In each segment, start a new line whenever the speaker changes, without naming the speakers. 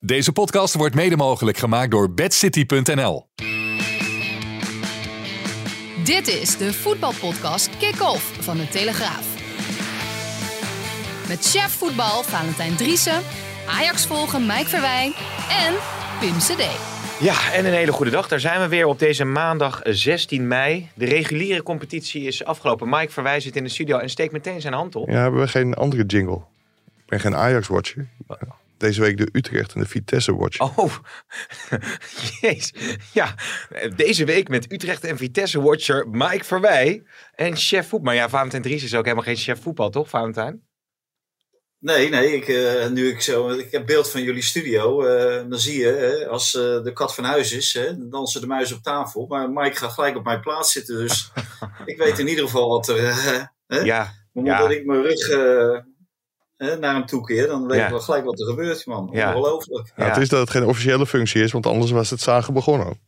Deze podcast wordt mede mogelijk gemaakt door bedcity.nl.
Dit is de voetbalpodcast Kick-Off van de Telegraaf. Met chef voetbal Valentijn Driessen, Ajax volgen Mike Verwijn en Pim CD.
Ja, en een hele goede dag. Daar zijn we weer op deze maandag 16 mei. De reguliere competitie is afgelopen. Mike Verwij zit in de studio en steekt meteen zijn hand op.
Ja, hebben we geen andere jingle. Ik ben geen Ajax-watcher. Deze week de Utrecht en de Vitesse-watcher.
Oh, jeez. Ja, deze week met Utrecht en Vitesse-watcher Mike Verwij en chef voetbal. Maar ja, Valentijn Dries is ook helemaal geen chef voetbal, toch, Valentijn?
Nee, nee. Ik, uh, nu ik zo, ik heb beeld van jullie studio. Uh, dan zie je, uh, als de kat van huis is, dan dansen de muis op tafel. Maar Mike gaat gelijk op mijn plaats zitten. Dus ik weet in ieder geval wat er.
ja.
Omdat ja. ik mijn rug naar hem toe keer, dan weet ja. ik wel gelijk wat er gebeurt, man.
Ja.
Ongelooflijk.
Ja, het is dat het geen officiële functie is, want anders was het zagen begonnen.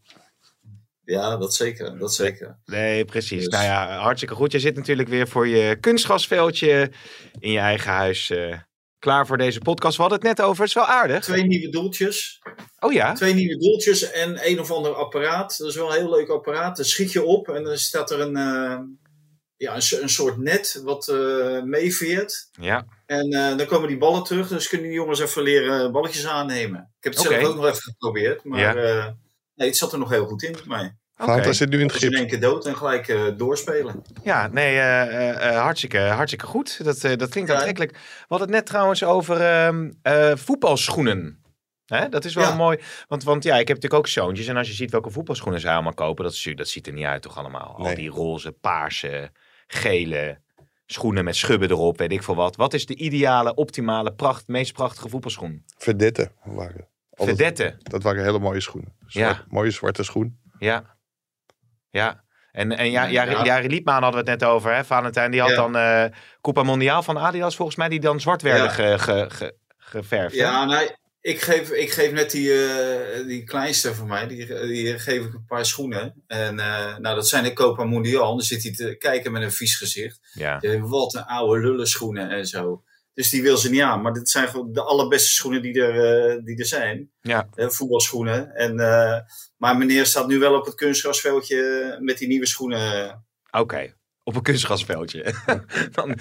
Ja, dat zeker. Dat zeker.
Nee, precies. Dus. Nou ja, hartstikke goed. Je zit natuurlijk weer voor je kunstgrasveldje in je eigen huis uh, klaar voor deze podcast. We hadden het net over. Het is wel aardig.
Twee nieuwe doeltjes.
Oh ja?
Twee nieuwe doeltjes en een of ander apparaat. Dat is wel een heel leuk apparaat. Dan schiet je op en dan staat er een, uh, ja, een, een, soort net wat uh, meeveert.
Ja.
En dan komen die ballen terug. Dus kunnen die jongens even leren balletjes aannemen. Ik heb het okay. zelf ook nog even geprobeerd. Maar ja. nee, het zat er nog heel goed in bij mij.
Okay. zit nu in het
Dus
gips.
in één keer dood en gelijk uh, doorspelen.
Ja, nee, uh, uh, hartstikke, hartstikke goed. Dat, dat klinkt aantrekkelijk. We hadden het net trouwens over ehm, voetbalschoenen. Hè? Dat is wel ja. mooi. Want, want ja, ik heb natuurlijk ook zoontjes. En als je ziet welke voetbalschoenen zij allemaal kopen, dat, is, dat ziet er niet uit toch allemaal. Nee. Al die roze, paarse, gele schoenen met schubben erop, weet ik veel wat. Wat is de ideale, optimale, pracht, meest prachtige voetbalschoen?
Verdette waren.
Verdette?
Dat waren hele mooie schoenen. Zwart,
ja.
Mooie zwarte schoen.
Ja. Ja, en, en ja, Jari, ja. Jari Liepmaan hadden we het net over. Hè? Valentijn, die had ja. dan uh, Copa Mondiaal van Adidas volgens mij, die dan zwart werden ja. ge, ge, ge, geverfd.
Ja, nee, ik geef, ik geef net die, uh, die kleinste van mij, die, die geef ik een paar schoenen. En uh, nou, dat zijn de Copa Mondial. Dan zit hij te kijken met een vies gezicht.
Ja.
Die, wat een oude lullen schoenen en zo. Dus die wil ze niet aan. Maar dit zijn gewoon de allerbeste schoenen die er, uh, die er zijn.
Ja.
Voetbalschoenen. En, maar meneer staat nu wel op het kunstgrasveldje met die nieuwe schoenen.
Oké, okay. op een kunstgrasveldje. Dan,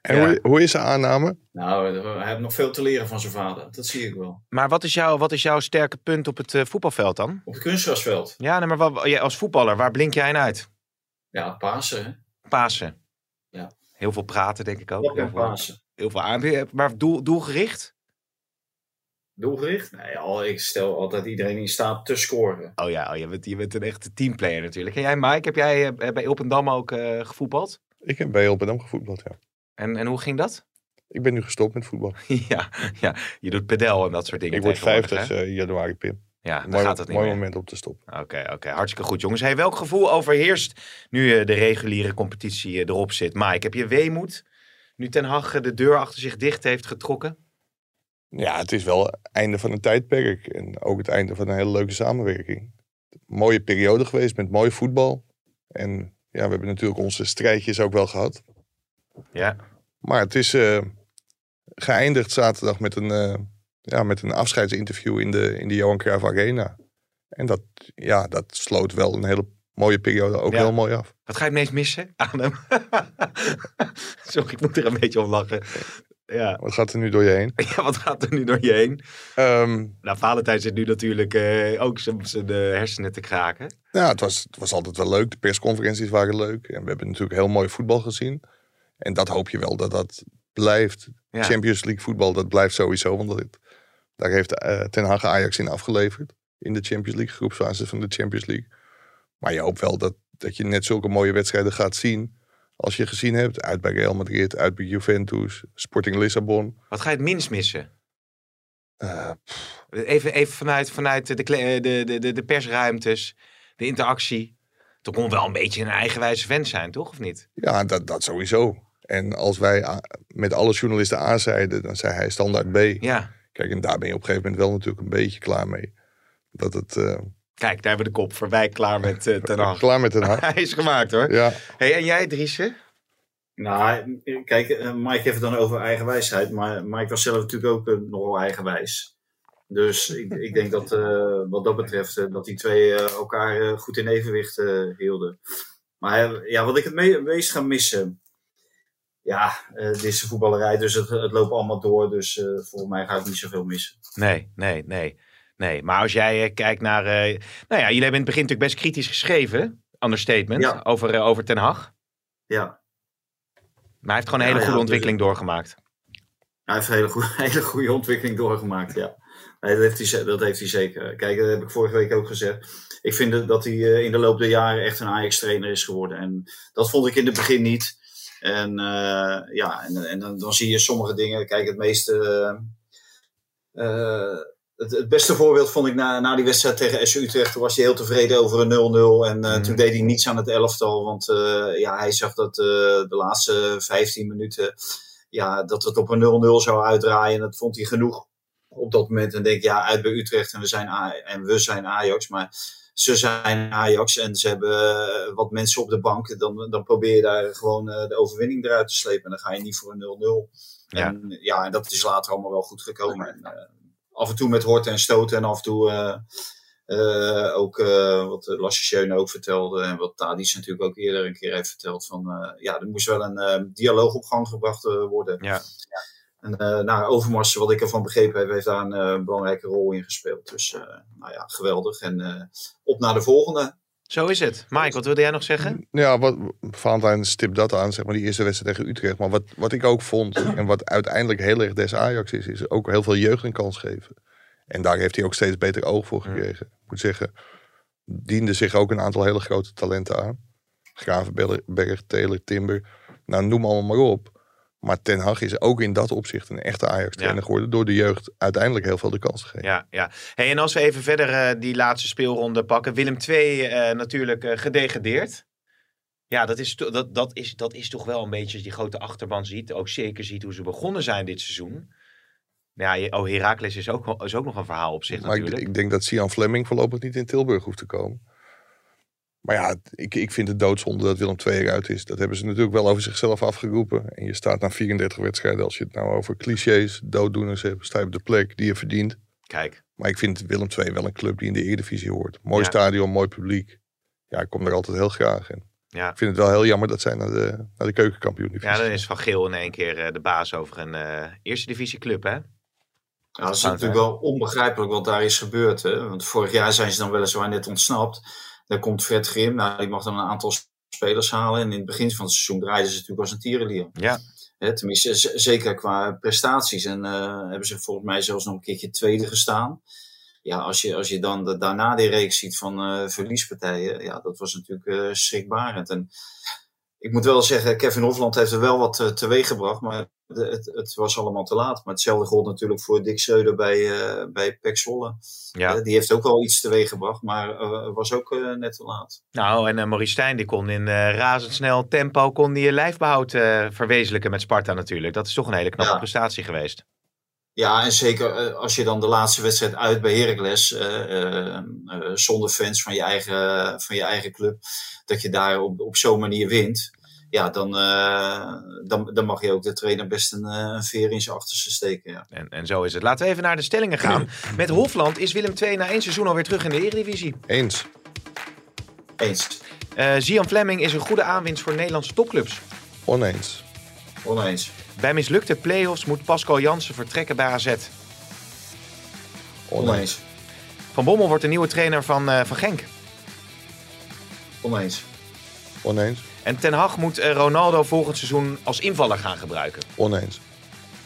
en ja. hoe, hoe, is de aanname?
Nou, hij heeft nog veel te leren van zijn vader. Dat zie ik wel.
Maar wat is, jouw, wat is jouw sterke punt op het voetbalveld dan?
Op het kunstgrasveld?
Ja, nee, maar wat, als voetballer, waar blink jij in uit?
Ja, Pasen. Hè?
Pasen.
Ja.
Heel veel praten, denk ik ook.
Ja, Pasen
heel veel aan. Maar doel, doelgericht?
Doelgericht? Nee, al, ik stel altijd iedereen in staat te scoren.
Oh ja, oh, je, bent, je bent een echte teamplayer natuurlijk. En jij, Mike, heb jij bij Ilpendam ook uh, gevoetbald?
Ik heb bij Ilpendam gevoetbald, ja.
En, en hoe ging dat?
Ik ben nu gestopt met voetbal.
ja, ja, je doet pedel en dat soort dingen.
Ik word 50 uh, januari, Pim.
Ja, dan
mooi,
gaat het niet
mooi
meer.
moment om te stoppen.
Oké, okay, oké. Okay. Hartstikke goed, jongens. Hey, welk gevoel overheerst nu uh, de reguliere competitie uh, erop zit? Mike, heb je weemoed? nu Ten Hag de deur achter zich dicht heeft getrokken?
Ja, het is wel het einde van een tijdperk. En ook het einde van een hele leuke samenwerking. Mooie periode geweest met mooi voetbal. En ja, we hebben natuurlijk onze strijdjes ook wel gehad.
Ja.
Maar het is uh, geëindigd zaterdag met een, uh, ja, met een afscheidsinterview in de, in de Johan Cruijff Arena. En dat, ja, dat sloot wel een hele mooie periode ook ja. heel mooi af.
Wat ga je het meest missen aan hem? Sorry, ik moet er een beetje om lachen. Ja.
Wat gaat er nu door je heen?
Ja, wat gaat er nu door je heen?
Um,
nou, Valentijn zit nu natuurlijk uh, ook zijn uh, hersenen te kraken.
Ja, het was, het was altijd wel leuk. De persconferenties waren leuk. En we hebben natuurlijk heel mooi voetbal gezien. En dat hoop je wel dat dat blijft. Ja. Champions League voetbal, dat blijft sowieso. Want dat, daar heeft uh, Ten Hag Ajax in afgeleverd. In de Champions League, groepsfase van de Champions League. Maar je hoopt wel dat, dat je net zulke mooie wedstrijden gaat zien. Als je gezien hebt, uit bij Real Madrid, uit bij Juventus, Sporting Lissabon.
Wat ga je het minst missen?
Uh,
even, even vanuit, vanuit de, de, de, de, de persruimtes, de interactie. Toch kon wel een beetje een eigenwijze vent zijn, toch? Of niet?
Ja, dat, dat sowieso. En als wij met alle journalisten A zeiden, dan zei hij standaard B.
Ja.
Kijk, en daar ben je op een gegeven moment wel natuurlijk een beetje klaar mee. Dat het... Uh...
Kijk, daar hebben we de kop voorbij klaar met uh, Ten Hag.
klaar met Ten Hag.
hij is gemaakt hoor.
Ja.
Hey, en jij, Driesen?
Nou, kijk, eh, Mike heeft het dan over eigenwijsheid, maar Mike was zelf natuurlijk ook uh, nogal eigenwijs. Dus ik, ik denk dat uh, wat dat betreft, dat die twee elkaar goed in evenwicht hielden. Maar ja, wat ik het meest ga missen, ja, dit is de voetballerij, dus het, het loopt allemaal door. Dus volgens mij ga ik niet zoveel missen.
Nee, nee, nee. Nee, maar als jij kijkt naar. nou ja, jullie hebben in het begin natuurlijk best kritisch geschreven, understatement, ja. over, over Ten Hag.
Ja.
Maar hij heeft gewoon een hele goede ontwikkeling doorgemaakt.
Hij heeft een hele goede, hele goede ontwikkeling doorgemaakt, ja. Nee, dat, heeft hij, dat heeft hij zeker. Kijk, dat heb ik vorige week ook gezegd. Ik vind dat hij eh, in de loop der jaren echt een Ajax-trainer is geworden. En dat vond ik in het begin niet. En uh, ja, en, en dan, dan, zie je sommige dingen. Kijk, het meeste... Uh, het, het, beste voorbeeld vond ik na, na die wedstrijd tegen SU Utrecht. Toen was hij heel tevreden over een 0-0. En uh, mm. toen deed hij niets aan het elftal. Want uh, ja, hij zag dat uh, de laatste 15 minuten. Ja, dat het op een 0-0 zou uitdraaien. En dat vond hij genoeg op dat moment. En denk ja, uit bij Utrecht. En we zijn, en we zijn Ajax. Maar ze zijn Ajax. En ze hebben wat mensen op de bank. Dan, dan probeer je daar gewoon de overwinning eruit te slepen. En dan ga je niet voor een 0-0. Ja. En, ja, en dat is later allemaal wel goed gekomen. En, af en toe met horten en stoten en af en toe uh, uh, ook wat Lasse ook vertelde en wat Tadis natuurlijk ook eerder een keer heeft verteld van ja, er moest wel een dialoog op gang gebracht worden.
Ja.
En nou, Overmars, wat ik ervan begrepen heb, heeft daar een belangrijke rol in gespeeld. Dus nou ja, geweldig. En op naar de volgende.
Zo is het. Mike, wat wilde jij nog zeggen?
Ja, wat, Valentijn stipt dat aan, zeg maar, die eerste wedstrijd tegen Utrecht. Maar wat, wat ik ook vond, en wat uiteindelijk heel erg des Ajax is, is ook heel veel jeugd een kans geven. En daar heeft hij ook steeds beter oog voor gekregen. Ik moet zeggen, diende zich ook een aantal hele grote talenten aan. Gravenberg, Taylor, Timber. Nou, noem allemaal maar op. Maar Ten Hag is ook in dat opzicht een echte Ajax-trainer geworden. Door de jeugd uiteindelijk heel veel de kans te geven.
Ja, ja. Hey, en als we even verder uh, die laatste speelronde pakken. Willem II uh, natuurlijk uh, gedegradeerd. Ja, dat is, dat, dat, is, dat is toch wel een beetje als die grote achterban ziet. Ook zeker ziet hoe ze begonnen zijn dit seizoen. Ja, oh, Heracles is ook, is ook nog een verhaal op zich
maar
natuurlijk.
Ik, ik denk dat Sian Fleming voorlopig niet in Tilburg hoeft te komen. Maar ja, ik, ik vind het doodzonde dat Willem II eruit is. Dat hebben ze natuurlijk wel over zichzelf afgeroepen. En je staat na 34 wedstrijden, als je het nou over clichés, dooddoeners hebt, sta je op de plek die je verdient.
Kijk.
Maar ik vind Willem II wel een club die in de Eredivisie hoort. Mooi stadion, mooi publiek. Ja, ik kom er altijd heel graag in. Ja. Ik vind het wel heel jammer dat zij naar de, naar de keukenkampioen
Ja, dan is Van Geel in één keer uh, de baas over een uh, eerste divisie club, hè?
Ja, dat is natuurlijk wel onbegrijpelijk wat daar is gebeurd. Hè? Want vorig jaar zijn ze dan weliswaar net ontsnapt. Daar komt Fred Grim, nou, die mag dan een aantal spelers halen. En in het begin van het seizoen draaiden ze natuurlijk als een tierenlier.
Ja.
Hè, tenminste, zeker qua prestaties. En uh, hebben ze volgens mij zelfs nog een keertje tweede gestaan. Ja, als je, als je dan de, daarna die reeks ziet van uh, verliespartijen, ja, dat was natuurlijk uh, schrikbarend. En ik moet wel zeggen, Kevin Hofland heeft er wel wat uh, teweeg gebracht, maar het, het, was allemaal te laat. Maar hetzelfde gold natuurlijk voor Dick Schreuder bij, uh, bij Pek Zwolle. Ja. Uh, die heeft ook wel iets teweeg gebracht, maar was ook net te laat.
Nou, en Maurice Stijn die kon in razendsnel tempo kon die lijfbehoud verwezenlijken met Sparta natuurlijk. Dat is toch een hele knappe prestatie geweest.
Ja, en zeker als je dan de laatste wedstrijd uit bij Heracles, zonder fans van je, eigen, van je eigen club, dat je daar op, op zo'n manier wint ja, dan, uh, dan, dan mag je ook de trainer best een, een veer in zijn achterste steken. Ja.
En, en zo is het. Laten we even naar de stellingen gaan. Met Hofland is Willem II na één seizoen alweer terug in de Eredivisie.
Eens.
Eens.
Uh, Zian Fleming is een goede aanwinst voor Nederlandse topclubs.
Oneens.
Oneens.
Bij mislukte play-offs moet Pascal Jansen vertrekken bij AZ.
Oneens.
Van Bommel wordt de nieuwe trainer van, uh, van Genk.
Oneens.
Oneens.
En Ten Hag moet eh, Ronaldo volgend seizoen als invaller gaan gebruiken.
Oneens.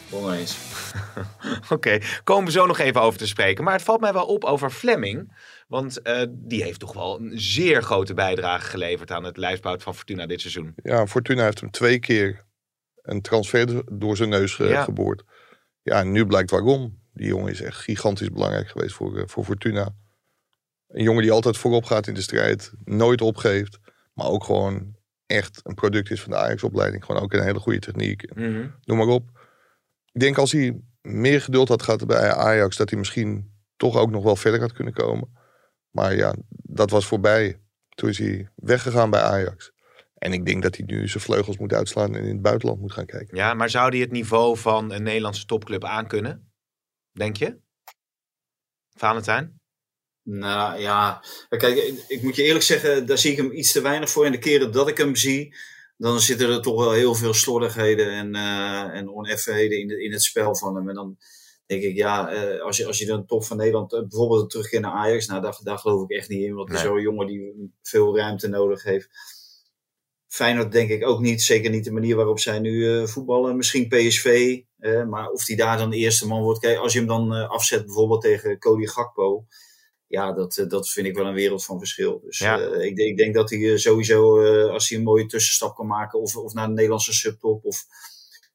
Oneens.
Oké, okay. komen we zo nog even over te spreken. Maar het valt mij wel op over Fleming. Want uh, die heeft toch wel een zeer grote bijdrage geleverd aan het lijfsbouw van Fortuna dit seizoen.
Ja, Fortuna heeft hem twee keer een transfer door zijn neus ja. geboord. Ja, en nu blijkt waarom. Die jongen is echt gigantisch belangrijk geweest voor, voor Fortuna. Een jongen die altijd voorop gaat in de strijd, nooit opgeeft, maar ook gewoon echt een product is van de Ajax-opleiding. Gewoon ook een hele goede techniek.
Mhm.
Noem maar op. Ik denk als hij meer geduld had gehad bij Ajax, dat hij misschien toch ook nog wel verder had kunnen komen. Maar ja, dat was voorbij. Toen is hij weggegaan bij Ajax. En ik denk dat hij nu zijn vleugels moet uitslaan en in het buitenland moet gaan kijken.
Ja, maar zou hij het niveau van een Nederlandse topclub aankunnen? Denk je? Valentijn?
Nou ja, kijk, ik moet je eerlijk zeggen, daar zie ik hem iets te weinig voor. En de keren dat ik hem zie, dan zitten er toch wel heel veel slordigheden en, uh, en oneffenheden in, in het spel van hem. En dan denk ik, ja, uh, als, je, als je dan top van Nederland, uh, bijvoorbeeld terugkeert naar Ajax, nou daar, daar geloof ik echt niet in. Want nee. zo'n jongen die veel ruimte nodig heeft. Feyenoord denk ik ook niet, zeker niet de manier waarop zij nu voetballen. Misschien PSV, maar of die daar dan de eerste man wordt. Kijk, als je hem dan afzet bijvoorbeeld tegen Cody Gakpo ja, dat, dat vind ik wel een wereld van verschil. Dus
Ja.
ik, ik denk dat hij sowieso, als hij een mooie tussenstap kan maken, of, of naar de Nederlandse subtop, of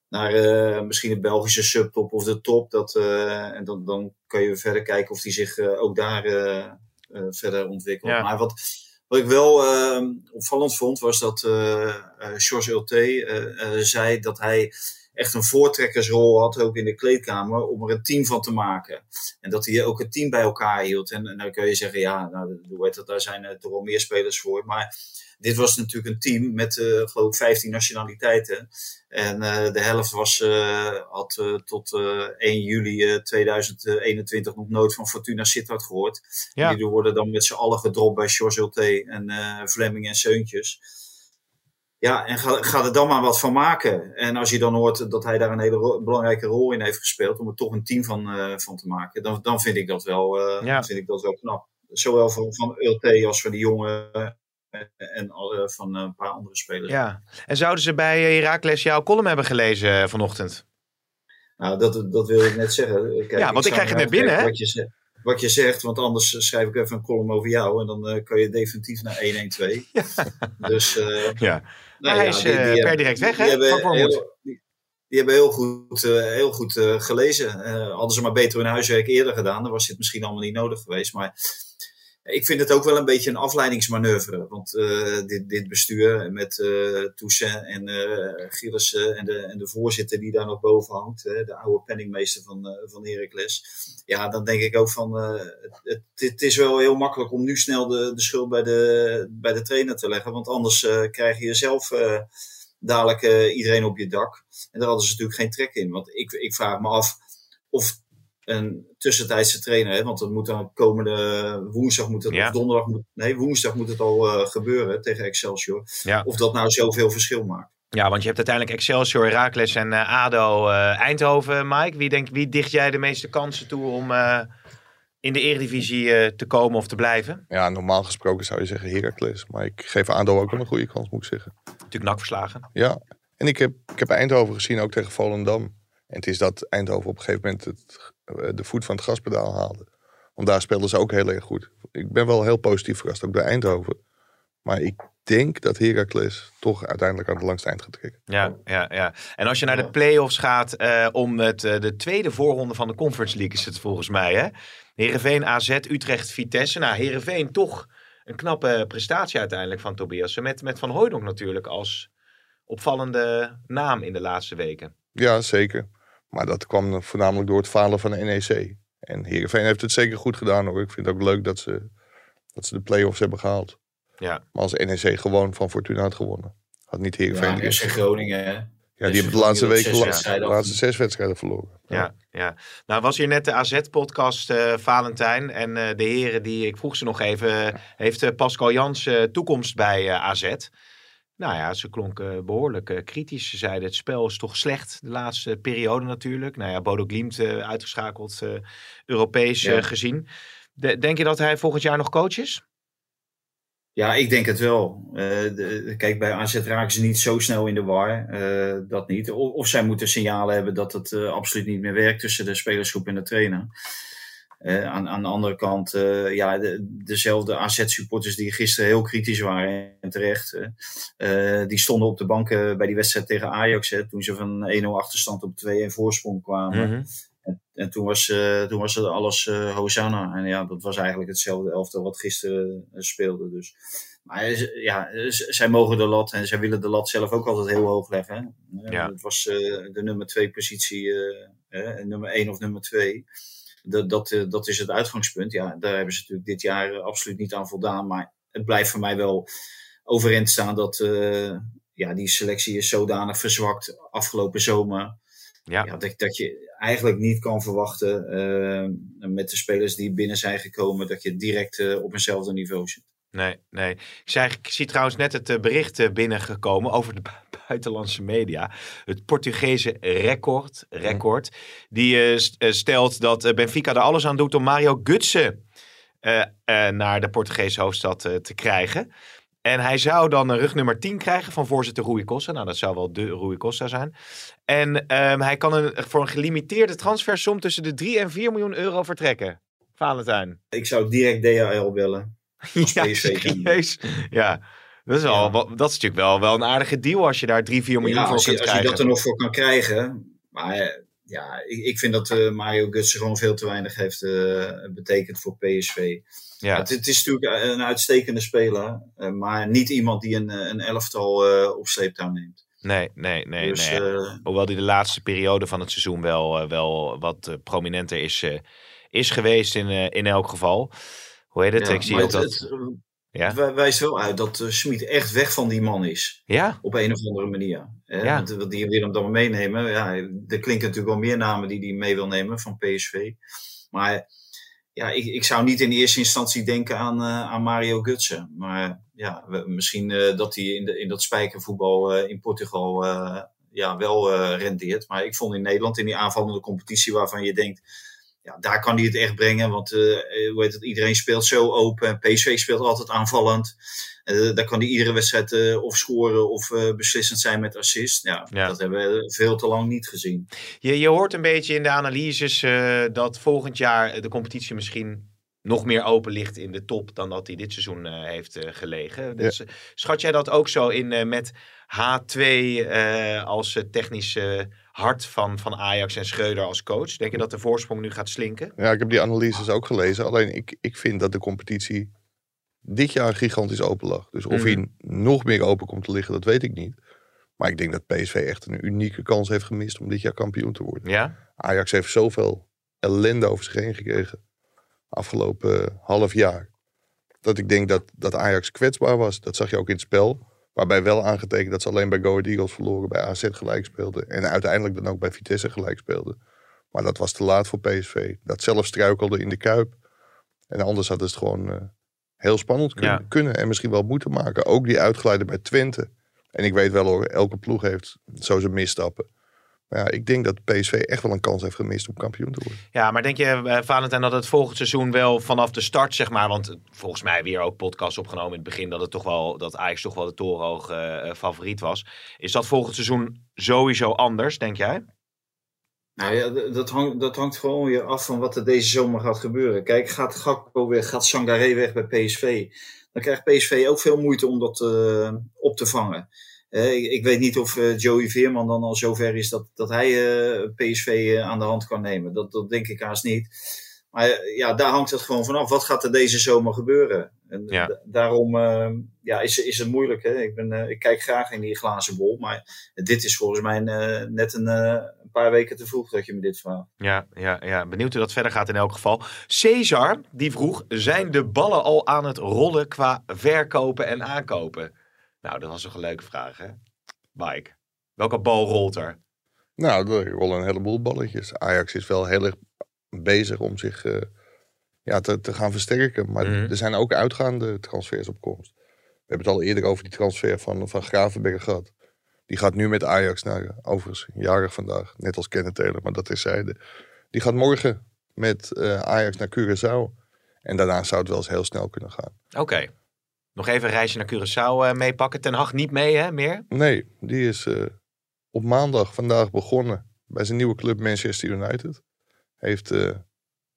naar misschien de Belgische subtop of de top, dat, en dan, dan kan je verder kijken of hij zich ook daar verder ontwikkelt.
Ja.
Maar wat, wat ik wel opvallend vond, was dat George Ulte zei dat hij echt een voortrekkersrol had, ook in de kleedkamer, om er een team van te maken. En dat hij ook het team bij elkaar hield. En, dan kun je zeggen, ja, nou, hoe dat, daar zijn er toch wel meer spelers voor. Maar dit was natuurlijk een team met, uh, geloof ik, 15 nationaliteiten. En uh, de helft was, uh, had tot 1 juli 2021 nog nooit van Fortuna Sittard gehoord.
Ja.
Die worden dan met z'n allen gedropt bij George en Fleming en Seuntjes. Ja, en ga, ga er dan maar wat van maken. En als je dan hoort dat hij daar een hele ro belangrijke rol in heeft gespeeld, om er toch een team van, uh, van te maken, dan, dan vind ik dat wel, uh,
Ja.
vind ik dat wel knap. Zowel van, van LT als van die jongen uh, en uh, van een paar andere spelers.
Ja. En zouden ze bij Heracles jouw column hebben gelezen vanochtend?
Nou, dat, dat wil ik net zeggen. Kijk,
ja, want ik,
ik
krijg het net binnen, hè?
Wat je, zegt, wat je zegt, want anders schrijf ik even een column over jou en dan uh, kan je definitief naar 112.
Ja.
Dus, uh,
ja.
Nou,
hij
ja,
is
die- die
per
hebben-
direct weg, hè?
die- Die hebben heel goed, uh, heel goed gelezen. Hadden ze maar beter hun huiswerk eerder gedaan, dan was dit misschien allemaal niet nodig geweest. Maar ik vind het ook wel een beetje een afleidingsmanoeuvre. Want uh, dit, dit bestuur met uh, Toussaint en uh, en de, en de voorzitter die daar nog boven hangt, hè, de oude penningmeester van, uh, van. Ja, dan denk ik ook van, het, het, het is wel heel makkelijk om nu snel de, de schuld bij de, bij de trainer te leggen. Want anders krijg je zelf dadelijk iedereen op je dak. En daar hadden ze natuurlijk geen trek in. Want ik, ik vraag me af of een tussentijdse trainer, hè, want dat moet dan komende woensdag moet het,
Ja.
of donderdag moet, nee, woensdag moet het al uh, gebeuren tegen Excelsior.
Ja.
Of dat nou zoveel verschil maakt.
ja, want je hebt uiteindelijk Excelsior, Heracles en uh, ADO uh, Eindhoven. Mike, wie, denk, wie dicht jij de meeste kansen toe om uh, in de Eredivisie uh, te komen of te blijven?
Ja, normaal gesproken zou je zeggen Heracles. Maar ik geef ADO ook wel een goede kans, moet ik zeggen.
Natuurlijk nak verslagen.
Ja, en ik heb, ik heb Eindhoven gezien ook tegen Volendam. En het is dat Eindhoven op een gegeven moment het, eh, de voet van het gaspedaal haalde. Want daar speelden ze ook heel erg goed. Ik ben wel heel positief verrast, ook bij Eindhoven. Maar ik denk dat Heracles toch uiteindelijk aan de langste eind gaat trekken.
Ja, ja, ja. En als je naar de play-offs gaat uh, om het, uh, de tweede voorronde van de Conference League is het volgens mij. Hè? Heerenveen, AZ, Utrecht, Vitesse. Nou, Heerenveen toch een knappe prestatie uiteindelijk van Tobias. Met, met Van Hooydonk natuurlijk als opvallende naam in de laatste weken.
Ja, zeker. Maar dat kwam voornamelijk door het falen van de NEC. En Heerenveen heeft het zeker goed gedaan hoor. Ik vind het ook leuk dat ze, dat ze de play-offs hebben gehaald.
Ja.
Maar als NEC gewoon van Fortuna had gewonnen. Had niet Heerenveen...
Ja, FC Groningen, hè.
Ja, die hebben de laatste weken
de
laatste zes wedstrijden verloren.
Ja. ja, ja. Nou was hier net de AZ-podcast uh, Valentijn. En uh, de heren die, ik vroeg ze nog even, heeft uh, Pascal Jans toekomst bij AZ? Nou ja, ze klonken behoorlijk kritisch. Ze zeiden het spel is toch slecht de laatste periode natuurlijk. Nou ja, Bodo Glimt uitgeschakeld Europees ja. gezien. De, denk je dat hij volgend jaar nog coach is?
Ja, ik denk het wel. Uh, de, kijk, bij AZ raken ze niet zo snel in de war. Uh, dat niet. Of, of, zij moeten signalen hebben dat het uh, absoluut niet meer werkt tussen de spelersgroep en de trainer. Aan, aan, de andere kant, ja, de, dezelfde AZ-supporters die gisteren heel kritisch waren en terecht. die stonden op de bank bij die wedstrijd tegen Ajax. Hè, toen ze van 1-0 achterstand op 2-1 voorsprong kwamen.
Mm -hmm.
En, en toen, was, uh, toen was het alles Hosanna. En ja, dat was eigenlijk hetzelfde elftal wat gisteren speelde. Dus. Maar ja, zij mogen de lat en zij willen de lat zelf ook altijd heel hoog leggen. Ja. Het was de nummer twee positie, nummer één of nummer twee. Dat, dat, dat is het uitgangspunt. Ja, daar hebben ze natuurlijk dit jaar absoluut niet aan voldaan. Maar het blijft voor mij wel overeind staan dat ja, die selectie is zodanig verzwakt afgelopen zomer. Ja. ja dat, dat je eigenlijk niet kan verwachten uh, met de spelers die binnen zijn gekomen, dat je direct uh, op eenzelfde niveau zit.
Nee, nee. Ik, ik zie trouwens net het bericht binnengekomen over de buitenlandse media. Het Portugese record, record die stelt dat Benfica er alles aan doet om Mario Gutsen naar de Portugese hoofdstad te krijgen. En hij zou dan een rug nummer 10 krijgen van voorzitter Rui Costa. Nou, dat zou wel de Rui Costa zijn. En um, hij kan een, voor een gelimiteerde transfersom tussen de 3 en 4 miljoen euro vertrekken. Valentijn.
Ik zou direct DHL bellen.
ja, serieus. Ja. Dat is, al, dat is natuurlijk wel, wel een aardige deal als je daar 3, 4 miljoen voor kunt krijgen.
Als je dat er nog voor kan krijgen. Maar ja, ik, ik vind dat uh, Mario Gutsen gewoon veel te weinig heeft uh, betekend voor PSV. Ja. Het, het, is natuurlijk een uitstekende speler, uh, maar niet iemand die een, een elftal op sleeptouw neemt.
Nee, nee, nee. Dus, nee. Hoewel hij de laatste periode van het seizoen wel, wel wat prominenter is, is geweest in, in elk geval. Hoe heet het? Ja, ik zie ook dat...
Ja? Het wijst wel uit dat uh, Schmid echt weg van die man is.
Ja?
Op een of andere manier. Hè? Ja. Want die wil hem dan meenemen. Ja, er klinken natuurlijk wel meer namen die hij mee wil nemen van PSV. Maar ja, ik, ik zou niet in eerste instantie denken aan, uh, aan Mario Gutsen. Maar ja, we, misschien uh, dat hij in, de, in dat spijkervoetbal in Portugal ja, wel rendeert. Maar ik vond in Nederland in die aanvallende competitie waarvan je denkt ja, daar kan hij het echt brengen. Want uh, hoe heet het, iedereen speelt zo open. PSV speelt altijd aanvallend. Uh, daar kan hij iedere wedstrijd uh, of scoren of beslissend zijn met assist. Ja, ja, dat hebben we veel te lang niet gezien.
Je, je hoort een beetje in de analyses dat volgend jaar de competitie misschien nog meer open ligt in de top dan dat hij dit seizoen heeft gelegen. Dus schat jij dat ook zo in met H2 als technische hart van, van Ajax en Schreuder als coach? Denk je dat de voorsprong nu gaat slinken?
Ja, ik heb die analyses ook gelezen. Alleen ik, ik vind dat de competitie dit jaar gigantisch open lag. Dus of mm. hij nog meer open komt te liggen, dat weet ik niet. Maar ik denk dat PSV echt een unieke kans heeft gemist om dit jaar kampioen te worden.
Ja?
Ajax heeft zoveel ellende over zich heen gekregen afgelopen half jaar. Dat ik denk dat, dat Ajax kwetsbaar was. Dat zag je ook in het spel. Waarbij wel aangetekend dat ze alleen bij Go Ahead Eagles verloren, bij AZ gelijk speelden. En uiteindelijk dan ook bij Vitesse gelijk speelden. Maar dat was te laat voor PSV. Dat zelf struikelde in de Kuip. En anders hadden ze het gewoon uh, heel spannend kunnen, kunnen, En misschien wel moeten maken. Ook die uitgeleide bij Twente. En ik weet wel hoor, elke ploeg heeft zo zijn misstappen ja, ik denk dat PSV echt wel een kans heeft gemist om kampioen te worden.
Ja, maar denk je, uh, Valentijn, dat het volgend seizoen wel vanaf de start, zeg maar, want volgens mij weer ook podcast opgenomen in het begin, dat het toch wel, dat Ajax toch wel de torenhoog uh, favoriet was. Is dat volgend seizoen sowieso anders, denk jij?
Nou ja, dat hangt, dat hangt gewoon weer af van wat er deze zomer gaat gebeuren. Kijk, gaat Gakpo weg, gaat Sangaré weg bij PSV, dan krijgt PSV ook veel moeite om dat uh, op te vangen. Uh, ik, weet niet of uh, Joey Veerman dan al zover is dat, dat hij eh, PSV aan de hand kan nemen. Dat, dat denk ik haast niet. Maar ja, daar hangt het gewoon vanaf. Wat gaat er deze zomer gebeuren? En ja. daarom ehm, ja, is, is het moeilijk. Hè? Ik, ben, ik kijk graag in die glazen bol. Maar dit is volgens mij net een, een, paar weken te vroeg dat je me dit vraagt.
Ja, ja, ja, benieuwd hoe dat verder gaat in elk geval. Cesar, die vroeg, zijn de ballen al aan het rollen qua verkopen en aankopen? Nou, dat was een leuke vraag, hè? Mike, welke bal rolt er?
Nou, er rollen een heleboel balletjes. Ajax is wel heel erg bezig om zich uh, ja, te, te gaan versterken. Maar mhm. er zijn ook uitgaande transfers op komst. We hebben het al eerder over die transfer van, van Gravenberg gehad. Die gaat nu met Ajax naar, overigens, jarig vandaag. Net als Kenneth Taylor, maar dat is zijde. Die gaat morgen met uh, Ajax naar Curaçao. En daarna zou het wel eens heel snel kunnen gaan.
Oké. Nog even een reisje naar Curaçao uh, meepakken. Ten Hag niet mee, hè, meer?
Nee, die is uh, op maandag vandaag begonnen bij zijn nieuwe club Manchester United. Heeft uh,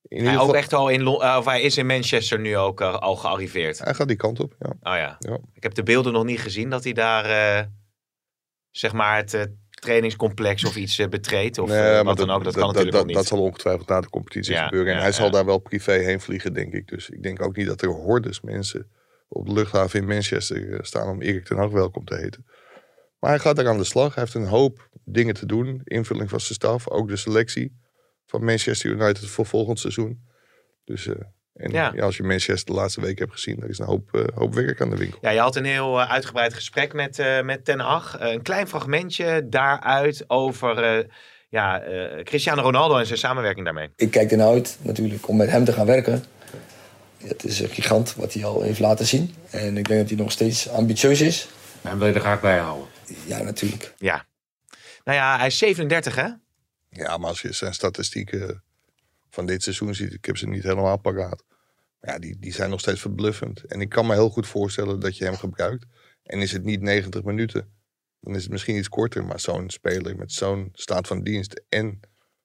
in hij, ook echt al in of hij is in Manchester nu ook al gearriveerd.
Hij gaat die kant op, ja.
Oh ja. ja. Ik heb de beelden nog niet gezien dat hij daar zeg maar het trainingscomplex of iets betreedt. Of
nee,
wat dan ook. Dat, kan natuurlijk
dat,
niet.
dat zal ongetwijfeld na de competitie
Ja,
gebeuren. En
ja,
hij zal daar wel privé heen vliegen, denk ik. Dus ik denk ook niet dat er hordes mensen op de luchthaven in Manchester eh, staan om Erik ten Hag welkom te heten. Maar hij gaat er aan de slag. Hij heeft een hoop dingen te doen. Invulling van zijn staf. Ook de selectie van Manchester United voor volgend seizoen. Dus eh, en,
Ja.
ja. als je Manchester de laatste week hebt gezien, er is een hoop, eh, hoop werk aan de winkel.
Ja, je had een heel uitgebreid gesprek met, eh, met Ten Hag. Een klein fragmentje daaruit over eh, ja, eh, Cristiano Ronaldo en zijn samenwerking daarmee.
Ik kijk ernaar uit natuurlijk om met hem te gaan werken. Het is een gigant wat hij al heeft laten zien. En ik denk dat hij nog steeds ambitieus is.
En wil je er graag bij houden?
Ja, natuurlijk.
Ja. Nou ja, hij is 37 hè?
Ja, maar als je zijn statistieken van dit seizoen ziet, ik heb ze niet helemaal paraat. Maar ja, die, die zijn nog steeds verbluffend. En ik kan me heel goed voorstellen dat je hem gebruikt. En is het niet 90 minuten, dan is het misschien iets korter. Maar zo'n speler met zo'n staat van dienst en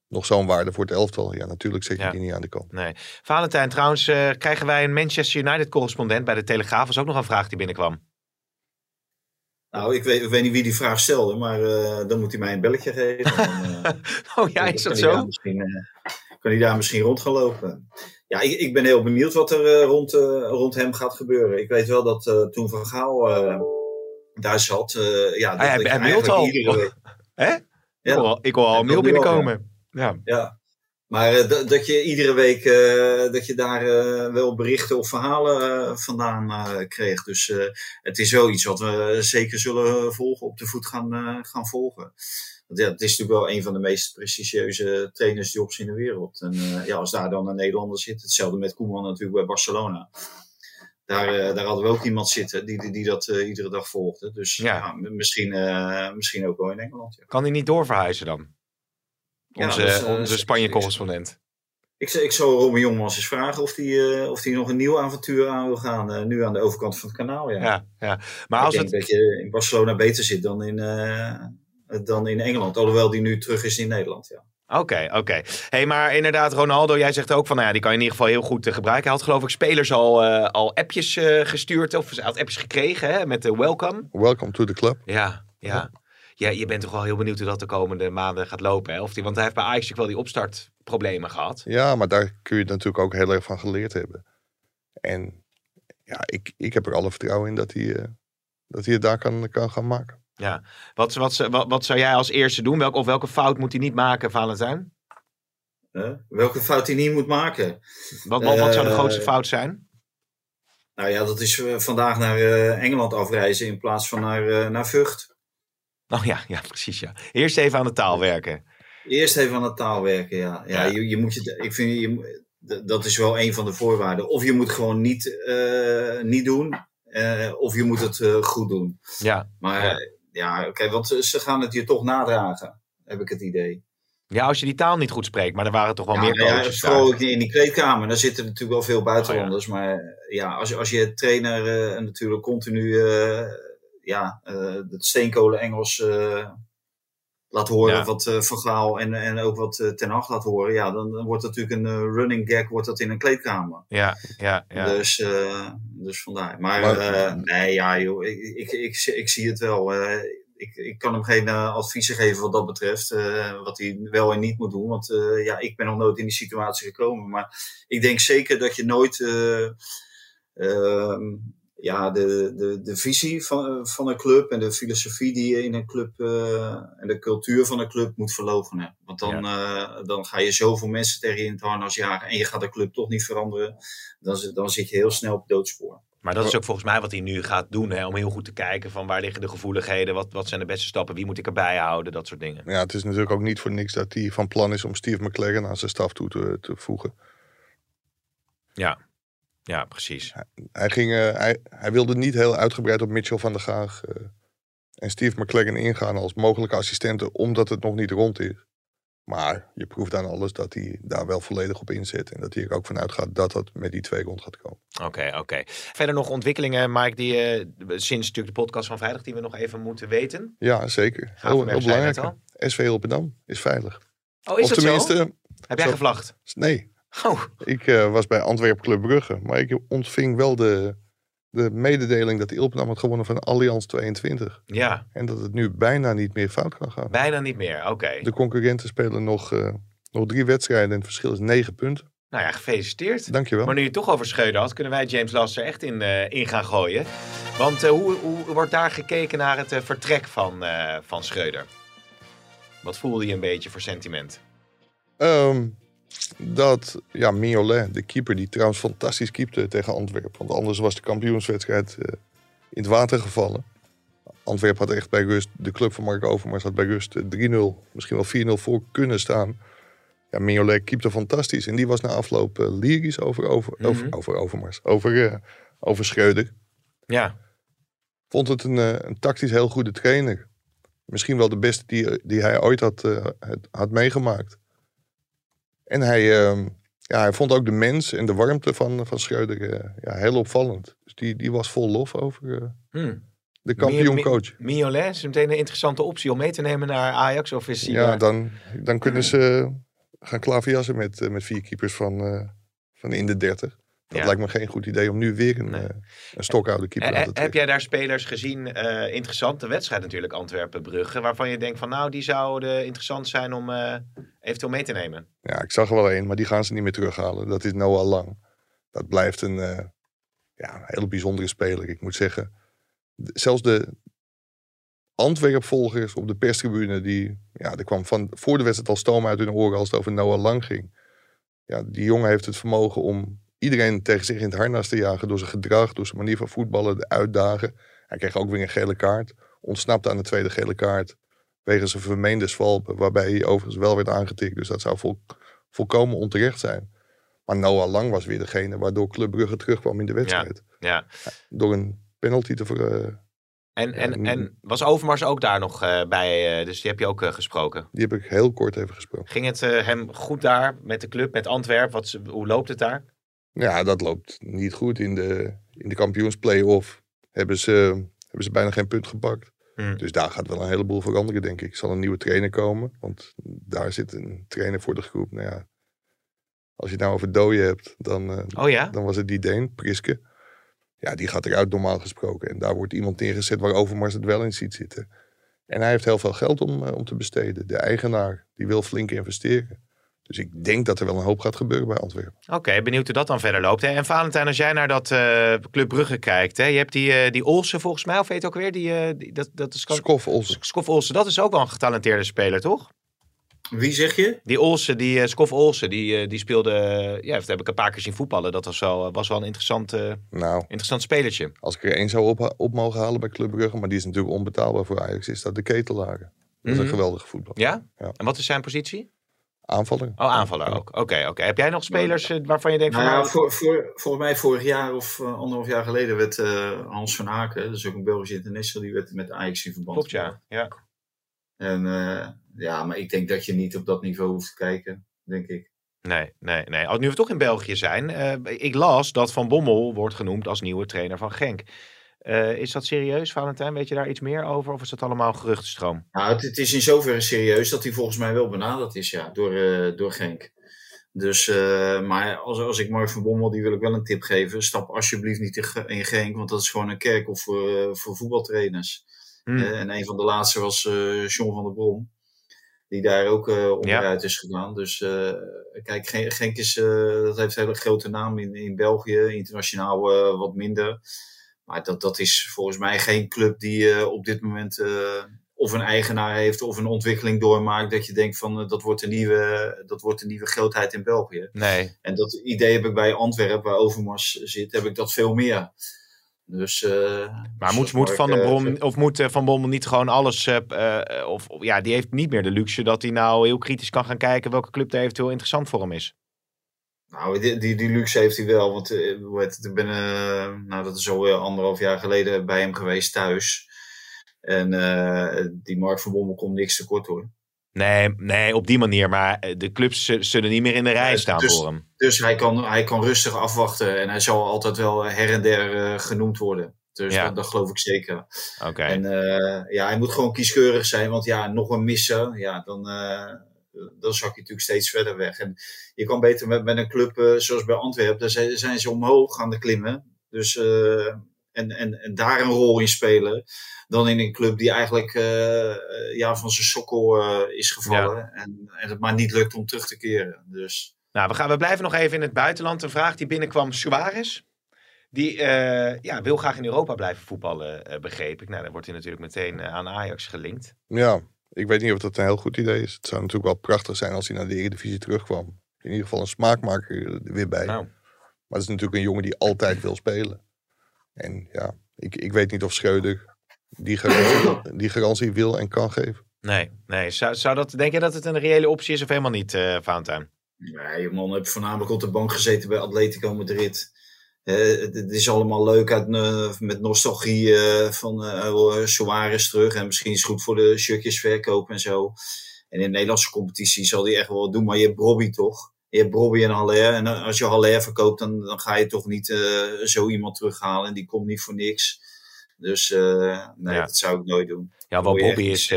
nog zo'n waarde voor het elftal. Ja, natuurlijk zet je
Ja.
die niet aan de kant.
Nee. Valentijn, trouwens eh, krijgen wij een Manchester United correspondent bij de Telegraaf. was ook nog een vraag die binnenkwam.
Nou, ik weet, ik weet niet wie die vraag stelde, maar eh, dan moet hij mij een belletje geven. Dan, eh,
Oh ja, is dat
hij daar
zo?
Misschien, eh, kan hij daar misschien rond gaan lopen. Ja, ik, ik ben heel benieuwd wat er eh, rond, eh, rond hem gaat gebeuren. Ik weet wel dat eh, toen Van Gaal eh, daar zat, eh, ja, dat
hij-
ik
hij
eigenlijk
mailt al.
iedere
Hè? Ik
Ja.
hoor al- Ik hoor al een mail binnenkomen. Ja.
Ja. Maar eh, dat- je iedere week eh, dat je daar eh, wel berichten of verhalen vandaan kreeg. Dus het is wel iets wat we zeker zullen volgen, op de voet gaan, gaan volgen. Want ja, het is natuurlijk wel een van de meest prestigieuze trainersjobs in de wereld. En ja, als daar dan een Nederlander zit, hetzelfde met Koeman natuurlijk bij Barcelona. Daar, daar hadden we ook iemand zitten die, die, die dat iedere dag volgde. Dus
Ja.
misschien, misschien ook wel in Engeland. Ja.
Kan hij niet doorverhuizen dan? Onze,
is, eh,
onze
ik-
Spanje-correspondent.
Ik, ik zou Robin Jongmans eens vragen of hij of die nog een nieuw avontuur aan wil gaan. eh, nu aan de overkant van het kanaal. Ja.
Ja, ja. Maar
ik
als
denk
het,
dat je in Barcelona beter zit dan in, eh, dan in Engeland. Alhoewel die nu terug is in Nederland. Ja.
Oké, oké. Hey, maar inderdaad, Ronaldo, jij zegt ook van, nou ja, die kan je in ieder geval heel goed eh, gebruiken. Hij had geloof ik spelers al, eh, al appjes eh, gestuurd, of hij had appjes gekregen hè, met de welcome.
Welcome to the club.
Ja, ja. Ja, je bent toch wel heel benieuwd hoe dat de komende maanden gaat lopen. Hè? Of die, want hij heeft bij Ajax natuurlijk wel die opstartproblemen gehad.
Ja, maar daar kun je natuurlijk ook heel erg van geleerd hebben. En ja, ik, ik heb er alle vertrouwen in dat hij, eh, dat hij het daar kan, kan gaan maken.
Ja. Wat, wat, wat, wat zou jij als eerste doen? Welke, of welke fout moet hij niet maken, Valentijn?
Eh, welke fout hij niet moet maken.
Wat, wat, wat zou de
Eh,
grootste fout zijn?
Nou ja, dat is eh, vandaag naar eh, Engeland afreizen in plaats van naar, eh, naar Vught.
Oh ja, ja, precies ja. Eerst even aan de taal werken.
Eerst even aan de taal werken, ja. ja,
Ja.
Je, je moet je, ik vind, je, dat is wel een van de voorwaarden. Of je moet gewoon niet, eh, niet doen, eh, of je moet het eh, goed doen.
Ja.
Maar
Ja.
ja, ja oké, want ze- ze gaan het je toch nadragen, heb ik het idee.
ja, als je die taal niet goed spreekt, maar er waren toch wel
Ja,
meer
nou ja,
coaches daar.
vooral in die kleedkamer, daar zitten natuurlijk wel veel buitenlanders.
Oh,
Maar ja, als, je- als je trainer natuurlijk continu ja, eh, het steenkolen Engels eh, laat horen,
Ja.
wat eh Van Gaal en, en ook wat eh, Ten Hag laat horen, ja, dan, dan wordt het natuurlijk een eh, running gag wordt dat in een kleedkamer.
Ja, ja, ja.
Dus, eh, dus vandaar. Maar,
Maar-
eh, nee, ja, joh, ik, ik, ik, ik zie het wel. eh, ik, ik kan hem geen eh, adviezen geven wat dat betreft. eh, wat hij wel en niet moet doen. Want eh, ja, ik ben nog nooit in die situatie gekomen. Maar ik denk zeker dat je nooit eh, ehm, ja, de, de, de visie van, van een club en de filosofie die je in een club eh, en de cultuur van een club moet verloochenen. Want dan, eh, dan ga je zoveel mensen tegen je in het harnas jagen en je gaat de club toch niet veranderen. Dan, zit- dan zit je heel snel op doodspoor.
Maar dat is ook volgens mij wat hij nu gaat doen. Hè? Om heel goed te kijken van waar liggen de gevoeligheden. Wat, wat zijn de beste stappen? Wie moet ik erbij houden? Dat soort dingen.
Ja, het is natuurlijk ook niet voor niks dat hij van plan is om Steve McLaren aan zijn staf toe te, te voegen.
Ja, ja precies.
Hij, ging, eh, hij, hij wilde niet heel uitgebreid op Mitchell van der Gaag eh, en Steve McLaren ingaan als mogelijke assistenten, omdat het nog niet rond is. Maar je proeft aan alles dat hij daar wel volledig op inzet. En dat hij er ook vanuit gaat dat dat met die twee rond gaat komen.
Oké, oké. Verder nog ontwikkelingen, Mike, die eh, sinds natuurlijk de podcast van vrijdag die we nog even moeten weten.
Ja, zeker. Heel, belangrijk. SV Rotterdam is veilig.
Oh, is
of
dat
tenminste,
zo? Heb jij
zo-
gevlacht?
nee.
Oh,
Ik eh, was bij Antwerpen Club Brugge. Maar ik ontving wel de, de mededeling dat Ilpenam had gewonnen van Allianz 22.
Ja.
En dat het nu bijna niet meer fout kan gaan.
Bijna niet meer, oké.
De concurrenten spelen nog, uh, nog drie wedstrijden en het verschil is negen punten.
Nou ja, gefeliciteerd.
Dankjewel.
Maar nu je het toch over Schreuder had, kunnen wij James Lasser echt in, uh, in gaan gooien. Want uh, hoe, hoe, wordt daar gekeken naar het vertrek van, van Schreuder? Wat voelde je een beetje voor sentiment?
Um, dat ja, Mignolet, de keeper, die trouwens fantastisch keepte tegen Antwerpen. Want anders was de kampioenswedstrijd uh, in het water gevallen. Antwerpen had echt bij rust, de club van Mark Overmars had bij rust 3-0, misschien wel 4-0 voor kunnen staan. Ja, Mignolet keepte fantastisch. En die was na afloop uh, lyrisch over, over, mm -hmm. over, over Overmars, over, uh, over Schreuder.
Ja.
Vond het een, een tactisch heel goede trainer. Misschien wel de beste die, die hij ooit had, had meegemaakt. En hij, uh, ja, hij vond ook de mens en de warmte van, van Schreuder uh, ja, heel opvallend. Dus die, die was vol lof over uh, hmm. de kampioencoach.
Mignolet is meteen een interessante optie om mee te nemen naar Ajax? Of is
ja, dan, dan kunnen ze gaan klaverjassen met, met vier keepers van, van in de dertig. Dat ja. lijkt me geen goed idee om nu weer een, nee. uh, een stokoude keeper
te trekken. Heb jij daar spelers gezien, uh, interessante wedstrijd natuurlijk, Antwerpen-Brugge, waarvan je denkt van nou, die zouden interessant zijn om uh, eventueel mee te nemen?
Ja, ik zag er wel één, maar die gaan ze niet meer terughalen. Dat is Noah Lang. Dat blijft een, ja, een bijzondere speler. Ik moet zeggen, zelfs de Antwerp-volgers op de perstribune, die, ja, er kwam van voor de wedstrijd al stoom uit hun oren als het over Noah Lang ging. Ja, die jongen heeft het vermogen om iedereen tegen zich in het harnas te jagen door zijn gedrag, door zijn manier van voetballen, de uitdagen. Hij kreeg ook weer een gele kaart. Ontsnapte aan de tweede gele kaart. Wegens een vermeende zwalpen, waarbij hij overigens wel werd aangetikt. Dus dat zou vol, volkomen onterecht zijn. Maar Noah Lang was weer degene waardoor Club Brugge terugkwam in de wedstrijd.
Ja,
Door een penalty te ver, uh,
en, en, en was Overmars ook daar nog uh, bij? Uh, dus die heb je ook uh, gesproken?
Die heb ik heel kort even gesproken.
Ging het hem goed daar met de club, met Antwerpen? Wat, hoe loopt het daar?
Ja, dat loopt niet goed. In de, in de kampioensplay-off hebben ze, hebben ze bijna geen punt gepakt. Hmm. Dus daar gaat wel een heleboel veranderen, denk ik. Er zal een nieuwe trainer komen. Want daar zit een trainer voor de groep. Nou ja, als je het nou over dooien hebt, dan, uh,
oh ja?
dan was het die Deen, Priske. Ja, die gaat eruit normaal gesproken. En daar wordt iemand neergezet waar Overmars het wel in ziet zitten. En hij heeft heel veel geld om, uh, om te besteden. De eigenaar, die wil flink investeren. Dus ik denk dat er wel een hoop gaat gebeuren bij Antwerpen.
Oké, benieuwd hoe dat dan verder loopt. Hè? En Valentijn, als jij naar dat uh, Club Brugge kijkt. Hè? Je hebt die, uh, die Olsen volgens mij, of weet je ook weer? Die, uh, die, dat, dat is...
Skof Olsen.
Skof Olsen, dat is ook wel een getalenteerde speler, toch?
Wie zeg je?
Die Olsen, die uh, Skof Olsen, die, die speelde... ja, dat heb ik een paar keer zien voetballen. Dat was wel, was wel een interessant,
nou,
interessant spelertje.
Als ik er één zou op, op mogen halen bij Club Brugge... maar die is natuurlijk onbetaalbaar voor Ajax... is dat de ketelaar. Dat is mm -hmm. een geweldige voetbal.
Ja? ja? En wat is zijn positie?
Aanvaller.
Oh, aanvaller ook. Oké, okay, oké. Okay. Heb jij nog spelers uh, waarvan je denkt
nou,
van...
Ja, voor, voor, volgens mij vorig jaar of uh, anderhalf jaar geleden werd uh, Hans van Aken, dat is ook een Belgische international, die werd met Ajax in verband.
Klopt, ja. ja.
En ja, maar ik denk dat je niet op dat niveau hoeft te kijken, denk ik.
Nee, nee, nee. Als nu we toch in België zijn. ik las dat Van Bommel wordt genoemd als nieuwe trainer van Genk. Uh, is dat serieus, Valentijn? Weet je daar iets meer over? Of is dat allemaal geruchtenstroom?
Nou, het, het, is in zoverre serieus dat hij volgens mij wel benaderd is, ja, door, uh, door Genk. Dus, uh, maar als, als ik Mark van Bommel, die wil ik wel een tip geven. Stap alsjeblieft niet in Genk, want dat is gewoon een kerkel voor, voor voetbaltrainers. Hmm. en een van de laatste was John van der Brom. Die daar ook onderuit ja. is gegaan. Dus kijk, Genk is, dat heeft een hele grote naam in, in België. Internationaal wat minder. Maar dat, dat is volgens mij geen club die uh, op dit moment uh, of een eigenaar heeft of een ontwikkeling doormaakt. Dat je denkt van uh, dat, wordt een nieuwe, dat wordt een nieuwe grootheid in België.
Nee.
En dat idee heb ik bij Antwerpen, waar Overmars zit, heb ik dat veel meer. Dus,
maar moet, moet Van der Brom of moet Van Bommel niet gewoon alles. of ja, die heeft niet meer de luxe dat hij nou heel kritisch kan gaan kijken welke club er eventueel interessant voor hem is.
Nou, die, die, die, luxe heeft hij wel. Want het, ik ben, uh, nou, dat is alweer anderhalf jaar geleden bij hem geweest thuis. En uh, die Mark van Bommel komt niks tekort hoor.
Nee, nee, op die manier. Maar de clubs zullen niet meer in de rij staan
dus,
voor hem.
Dus hij kan, hij kan rustig afwachten. En hij zal altijd wel her en der genoemd worden. Dus ja. dat, dat, geloof ik zeker.
Oké.
En ja, hij moet gewoon kieskeurig zijn. Want ja, nog een missen. Ja, dan dan zak je natuurlijk steeds verder weg. En je kan beter met, met een club uh, zoals bij Antwerpen, daar zijn, zijn, ze omhoog aan de klimmen. Dus uh, en, en, en daar een rol in spelen. Dan in een club die eigenlijk ja, van zijn sokkel is gevallen. En, en het maar niet lukt om terug te keren. Dus...
Nou, we, gaan, we blijven nog even in het buitenland. Een vraag die binnenkwam, Suarez. Die ja, wil graag in Europa blijven voetballen, begreep ik. Nou, dan wordt hij natuurlijk meteen aan Ajax gelinkt.
Ja, ik weet niet of dat een heel goed idee is. Het zou natuurlijk wel prachtig zijn als hij naar de Eredivisie terugkwam. In ieder geval een smaakmaker er weer bij. Nou. Maar het is natuurlijk een jongen die altijd wil spelen. En ja, ik, ik weet niet of Schreuder die garantie, die garantie wil en kan geven.
Nee, nee. Zou, zou dat, denk je dat het een reële optie is of helemaal niet, uh, Fountain?
Nee, man heb voornamelijk op de bank gezeten bij Atletico Madrid. Uh, het, is allemaal leuk uit, uh, met nostalgie uh, van uh, Suarez terug. En misschien is het goed voor de shirtjes verkopen en zo. En in de Nederlandse competitie zal hij echt wel doen. Maar je hebt Bobby toch? Je hebt Bobby en Haller. En als je Haller verkoopt, dan, dan ga je toch niet zo iemand terughalen. En die komt niet voor niks. Dus nee, dat zou ik nooit doen.
Ja, wel Bobby is,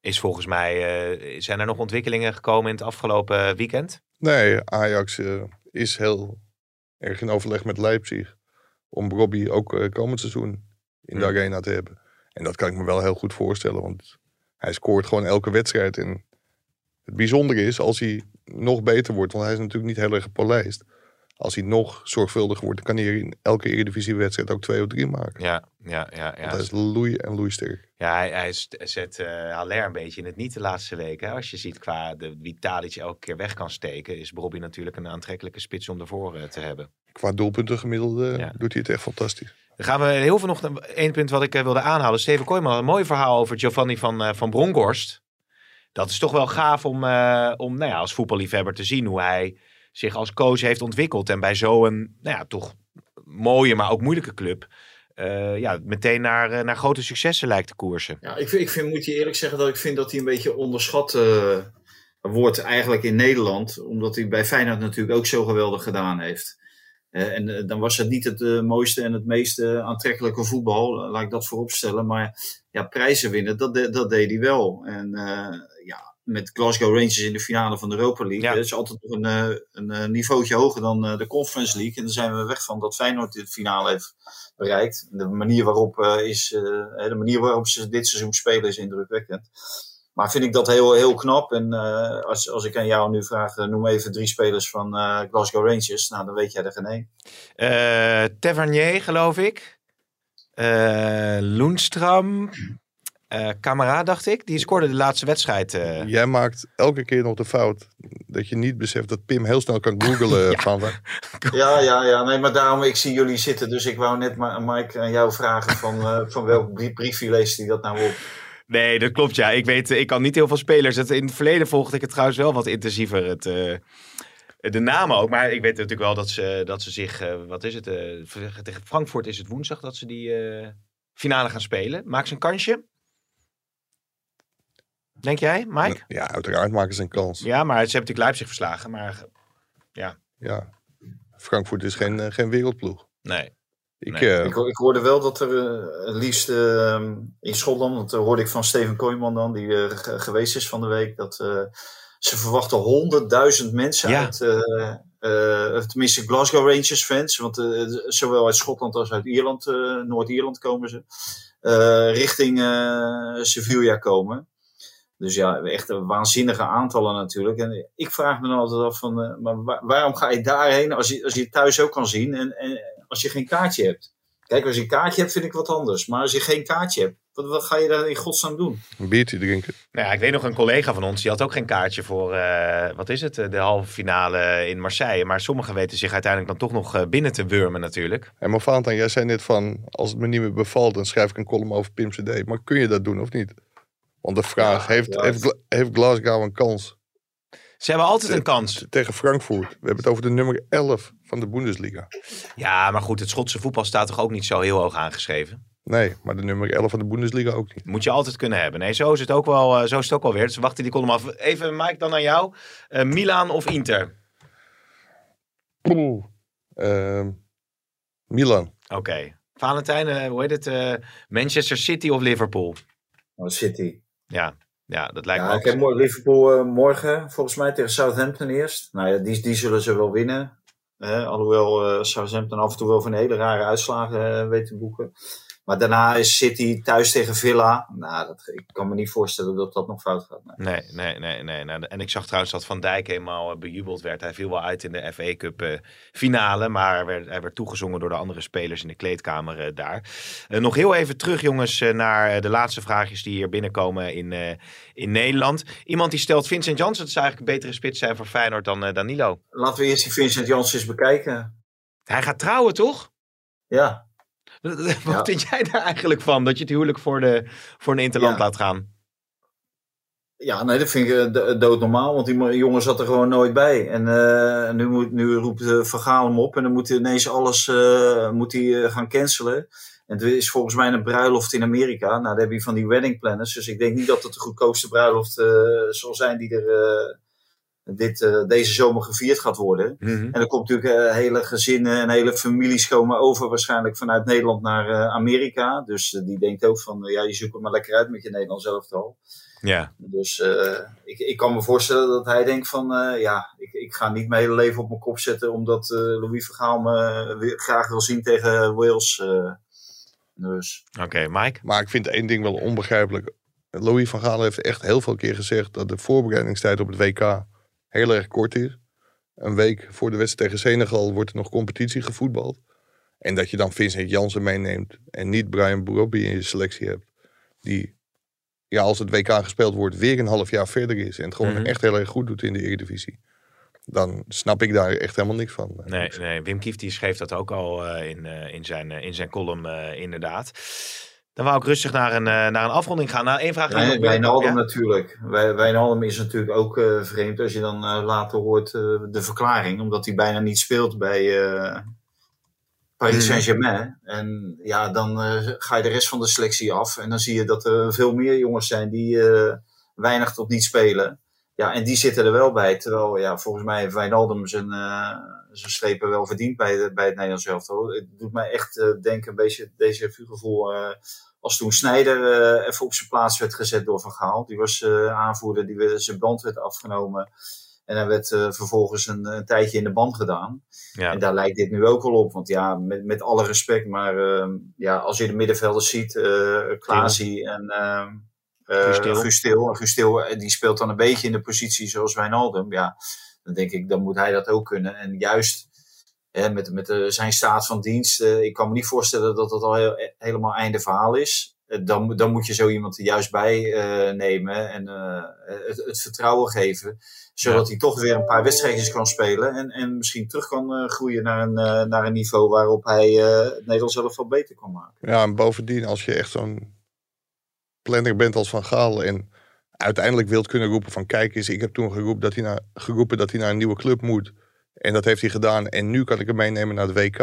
is volgens mij... zijn er nog ontwikkelingen gekomen in het afgelopen weekend?
Nee, Ajax is heel erg in overleg met Leipzig. Om Robbie ook uh, komend seizoen in de arena te hebben. En dat kan ik me wel heel goed voorstellen. Want hij scoort gewoon elke wedstrijd. En het bijzondere is als hij nog beter wordt. Want hij is natuurlijk niet heel erg gepolijst als hij nog zorgvuldiger wordt, dan kan hij in elke Eredivisie-wedstrijd ook twee of drie maken.
Ja, ja, ja. ja.
Hij is loei en loeisterk.
Ja, hij, hij zet uh, Haller een beetje in het niet de laatste weken. Als je ziet qua de, wie elke keer weg kan steken, is Bobby natuurlijk een aantrekkelijke spits om ervoor uh, te hebben.
Qua doelpunten gemiddelde doet hij het echt fantastisch.
Dan gaan we heel veel nog één punt wat ik uh, wilde aanhalen. Steven Kooijman, een mooi verhaal over Giovanni van, van Bronkhorst. Dat is toch wel gaaf om, om nou ja, als voetballiefhebber te zien hoe hij zich als coach heeft ontwikkeld. En bij zo'n, nou ja, toch mooie, maar ook moeilijke club. Uh, ja, meteen naar, uh, naar grote successen lijkt te koersen.
Ja, ik, ik vind, moet je eerlijk zeggen dat ik vind dat hij een beetje onderschat uh, wordt eigenlijk in Nederland. Omdat hij bij Feyenoord natuurlijk ook zo geweldig gedaan heeft. en dan was het niet het mooiste en het meest aantrekkelijke voetbal, laat ik dat voorop stellen. Maar ja, prijzen winnen, dat, dat deed hij wel. En met Glasgow Rangers in de finale van de Europa League. Dat is altijd nog een, eh, een, een niveautje hoger dan eh, de Conference League. En dan zijn we weg van dat Feyenoord de finale heeft bereikt. De manier waarop, is, de manier waarop ze dit seizoen spelen is indrukwekkend. Maar vind ik dat heel, heel knap. En als, als ik aan jou nu vraag, noem even drie spelers van Glasgow Rangers. Nou, dan weet jij er geen één.
Tavernier, geloof ik. Loenstram. Uh, Camara, dacht ik, die scoorde de laatste wedstrijd. Uh...
Jij maakt elke keer nog de fout dat je niet beseft dat Pim heel snel kan googlen. ja. Van,
ja, ja, ja. Nee, maar daarom, ik zie jullie zitten. Dus ik wou net maar, Mike aan jou vragen van, uh, van welk briefje leest hij dat nou op?
Nee, dat klopt ja. Ik weet, ik kan niet heel veel spelers. Het, in het verleden volgde ik het trouwens wel wat intensiever. Het, de namen ook. Maar ik weet natuurlijk wel dat ze, dat ze zich, wat is het? tegen Frankfurt is het woensdag dat ze die finale gaan spelen. Maak ze een kansje? Denk jij, Mike?
Ja, uiteraard maken ze een kans.
Ja, maar ze hebben natuurlijk Leipzig verslagen. Maar ja.
Ja, Frankfurt is geen, eh, geen wereldploeg.
Nee.
Ik, uh, ik, ik, hoorde wel dat er uh, het liefst uh, in Schotland, dat hoorde ik van Steven Kooijman dan, die geweest is van de week, dat ze verwachten honderdduizend mensen ja. uit, tenminste Glasgow Rangers fans, want zowel uit Schotland als uit Ierland, Noord-Ierland komen ze, richting Sevilla komen. Dus ja, echt waanzinnige aantallen natuurlijk. En ik vraag me dan altijd af van, uh, maar waarom ga je daarheen als je, als je het thuis ook kan zien en, en als je geen kaartje hebt? Kijk, als je een kaartje hebt vind ik wat anders. Maar als je geen kaartje hebt, wat, wat ga je daar in godsnaam doen?
Een biertje drinken.
Nou ja, ik weet nog een collega van ons, die had ook geen kaartje voor, uh, wat is het, de halve finale in Marseille. Maar sommigen weten zich uiteindelijk dan toch nog binnen te wurmen natuurlijk.
En maar Valentin, jij zei net van, als het me niet meer bevalt, dan schrijf ik een column over Pim CD. Maar kun je dat doen of niet? Want de vraag, heeft, heeft, heeft Glasgow een kans?
Ze hebben altijd een kans.
Tegen Frankfurt. We hebben het over de nummer 11 van de Bundesliga.
Ja, maar goed, het Schotse voetbal staat toch ook niet zo heel hoog aangeschreven?
Nee, maar de nummer 11 van de Bundesliga ook niet.
Moet je altijd kunnen hebben. Nee, zo is het ook wel, uh, zo is het ook wel weer. Dus wachten die column af. Even, Mike, dan aan jou. Uh, Milan of Inter?
Uh, Milan.
Oké. Okay. Valentijn, uh, hoe heet het? Manchester City of Liverpool?
Oh, City.
Ja, ja, dat lijkt me ook.
Ik heb Liverpool uh, morgen volgens mij tegen Southampton eerst. Nou ja, die, die zullen ze wel winnen. alhoewel uh, Southampton af en toe wel van hele rare uitslagen weet te boeken. Maar daarna is City thuis tegen Villa. Nou, dat, ik kan me niet voorstellen dat dat nog fout gaat.
Nee, nee, nee. nee, nee. En ik zag trouwens dat Van Dijk helemaal bejubeld werd. Hij viel wel uit in de FA Cup uh, finale. Maar hij werd, hij werd, toegezongen door de andere spelers in de kleedkamer uh, daar. Nog heel even terug, jongens, naar de laatste vraagjes die hier binnenkomen in, in Nederland. Iemand die stelt: Vincent Janssen zou eigenlijk een betere spits zijn voor Feyenoord dan Danilo.
Laten we eerst die Vincent Janssen eens bekijken.
Hij gaat trouwen, toch?
Ja.
Wat vind jij daar eigenlijk van? Dat je het huwelijk voor, de, voor een interland laat gaan?
Ja, nee, dat vind ik uh, doodnormaal. Want die jongen zat er gewoon nooit bij. En uh, nu, moet, nu roept uh, Vergaal hem op. En dan moet hij ineens alles moet hij, gaan cancelen. En het is volgens mij een bruiloft in Amerika. Nou, daar heb je van die wedding planners. Dus ik denk niet dat het de goedkoopste bruiloft zal zijn die er dit, uh, deze zomer gevierd gaat worden. Mhm. En er komt natuurlijk uh, hele gezinnen en hele families komen over waarschijnlijk vanuit Nederland naar uh, Amerika. Dus die denkt ook van, ja, je zoekt het maar lekker uit met je Nederlands elftal.
Ja.
Dus ik, ik kan me voorstellen dat hij denkt van, ja, ik, ik ga niet mijn hele leven op mijn kop zetten omdat Louis Vergaal me graag wil zien tegen Wales. dus.
Oké, Mike?
Maar ik vind één ding wel onbegrijpelijk. Louis van Gaal heeft echt heel veel keer gezegd dat de voorbereidingstijd op het WK heel erg kort is. Een week voor de wedstrijd tegen Senegal wordt er nog competitie gevoetbald. En dat je dan Vincent Jansen meeneemt en niet Brian Brobby in je selectie hebt. Die, ja, als het WK gespeeld wordt, weer een half jaar verder is. En het gewoon mhm. echt heel erg goed doet in de Eredivisie. Dan snap ik daar echt helemaal niks van.
Nee, nee Wim Kieft die schreef dat ook al uh, in, uh, in, zijn, uh, in zijn column inderdaad. Dan wou ik rustig naar een, uh, naar een afronding gaan. Nou, één vraag.
Ja, Wijnaldum ja. natuurlijk. Wij, Wijnaldum is natuurlijk ook uh, vreemd als je dan uh, later hoort de verklaring. Omdat hij bijna niet speelt bij Paris hmm. Saint-Germain. En ja, dan ga je de rest van de selectie af. En dan zie je dat er veel meer jongens zijn die weinig tot niet spelen. Ja, en die zitten er wel bij. Terwijl, ja, volgens mij heeft Wijnaldum zijn, zijn strepen wel verdiend bij, de, bij het Nederlands elftal. Het doet mij echt denken, een beetje deze gevoel als toen Snijder uh, even op zijn plaats werd gezet door Van Gaal. Die was uh, aanvoerder, die werd, zijn band werd afgenomen. En hij werd uh, vervolgens een, een, tijdje in de band gedaan. Ja. En daar lijkt dit nu ook wel op. Want ja, met, met alle respect. Maar ehm, ja, als je de middenvelders ziet, Klaasie en Gustil. Gustil, die speelt dan een beetje in de positie zoals Wijnaldum. Ja, dan denk ik, dan moet hij dat ook kunnen. En juist met met uh, zijn staat van dienst. Uh, ik kan me niet voorstellen dat dat al heel, helemaal einde verhaal is. Uh, dan, dan moet je zo iemand er juist bij nemen en het, het, vertrouwen geven. Zodat hij toch weer een paar wedstrijdjes kan spelen. En, en misschien terug kan groeien naar een, naar een niveau waarop hij het Nederlands zelf wel beter kan maken.
Ja, en bovendien als je echt zo'n planner bent als Van Gaal en uiteindelijk wilt kunnen roepen van kijk eens, ik heb toen geroepen dat hij naar, geroepen dat hij naar een nieuwe club moet en dat heeft hij gedaan. En nu kan ik hem meenemen naar de WK.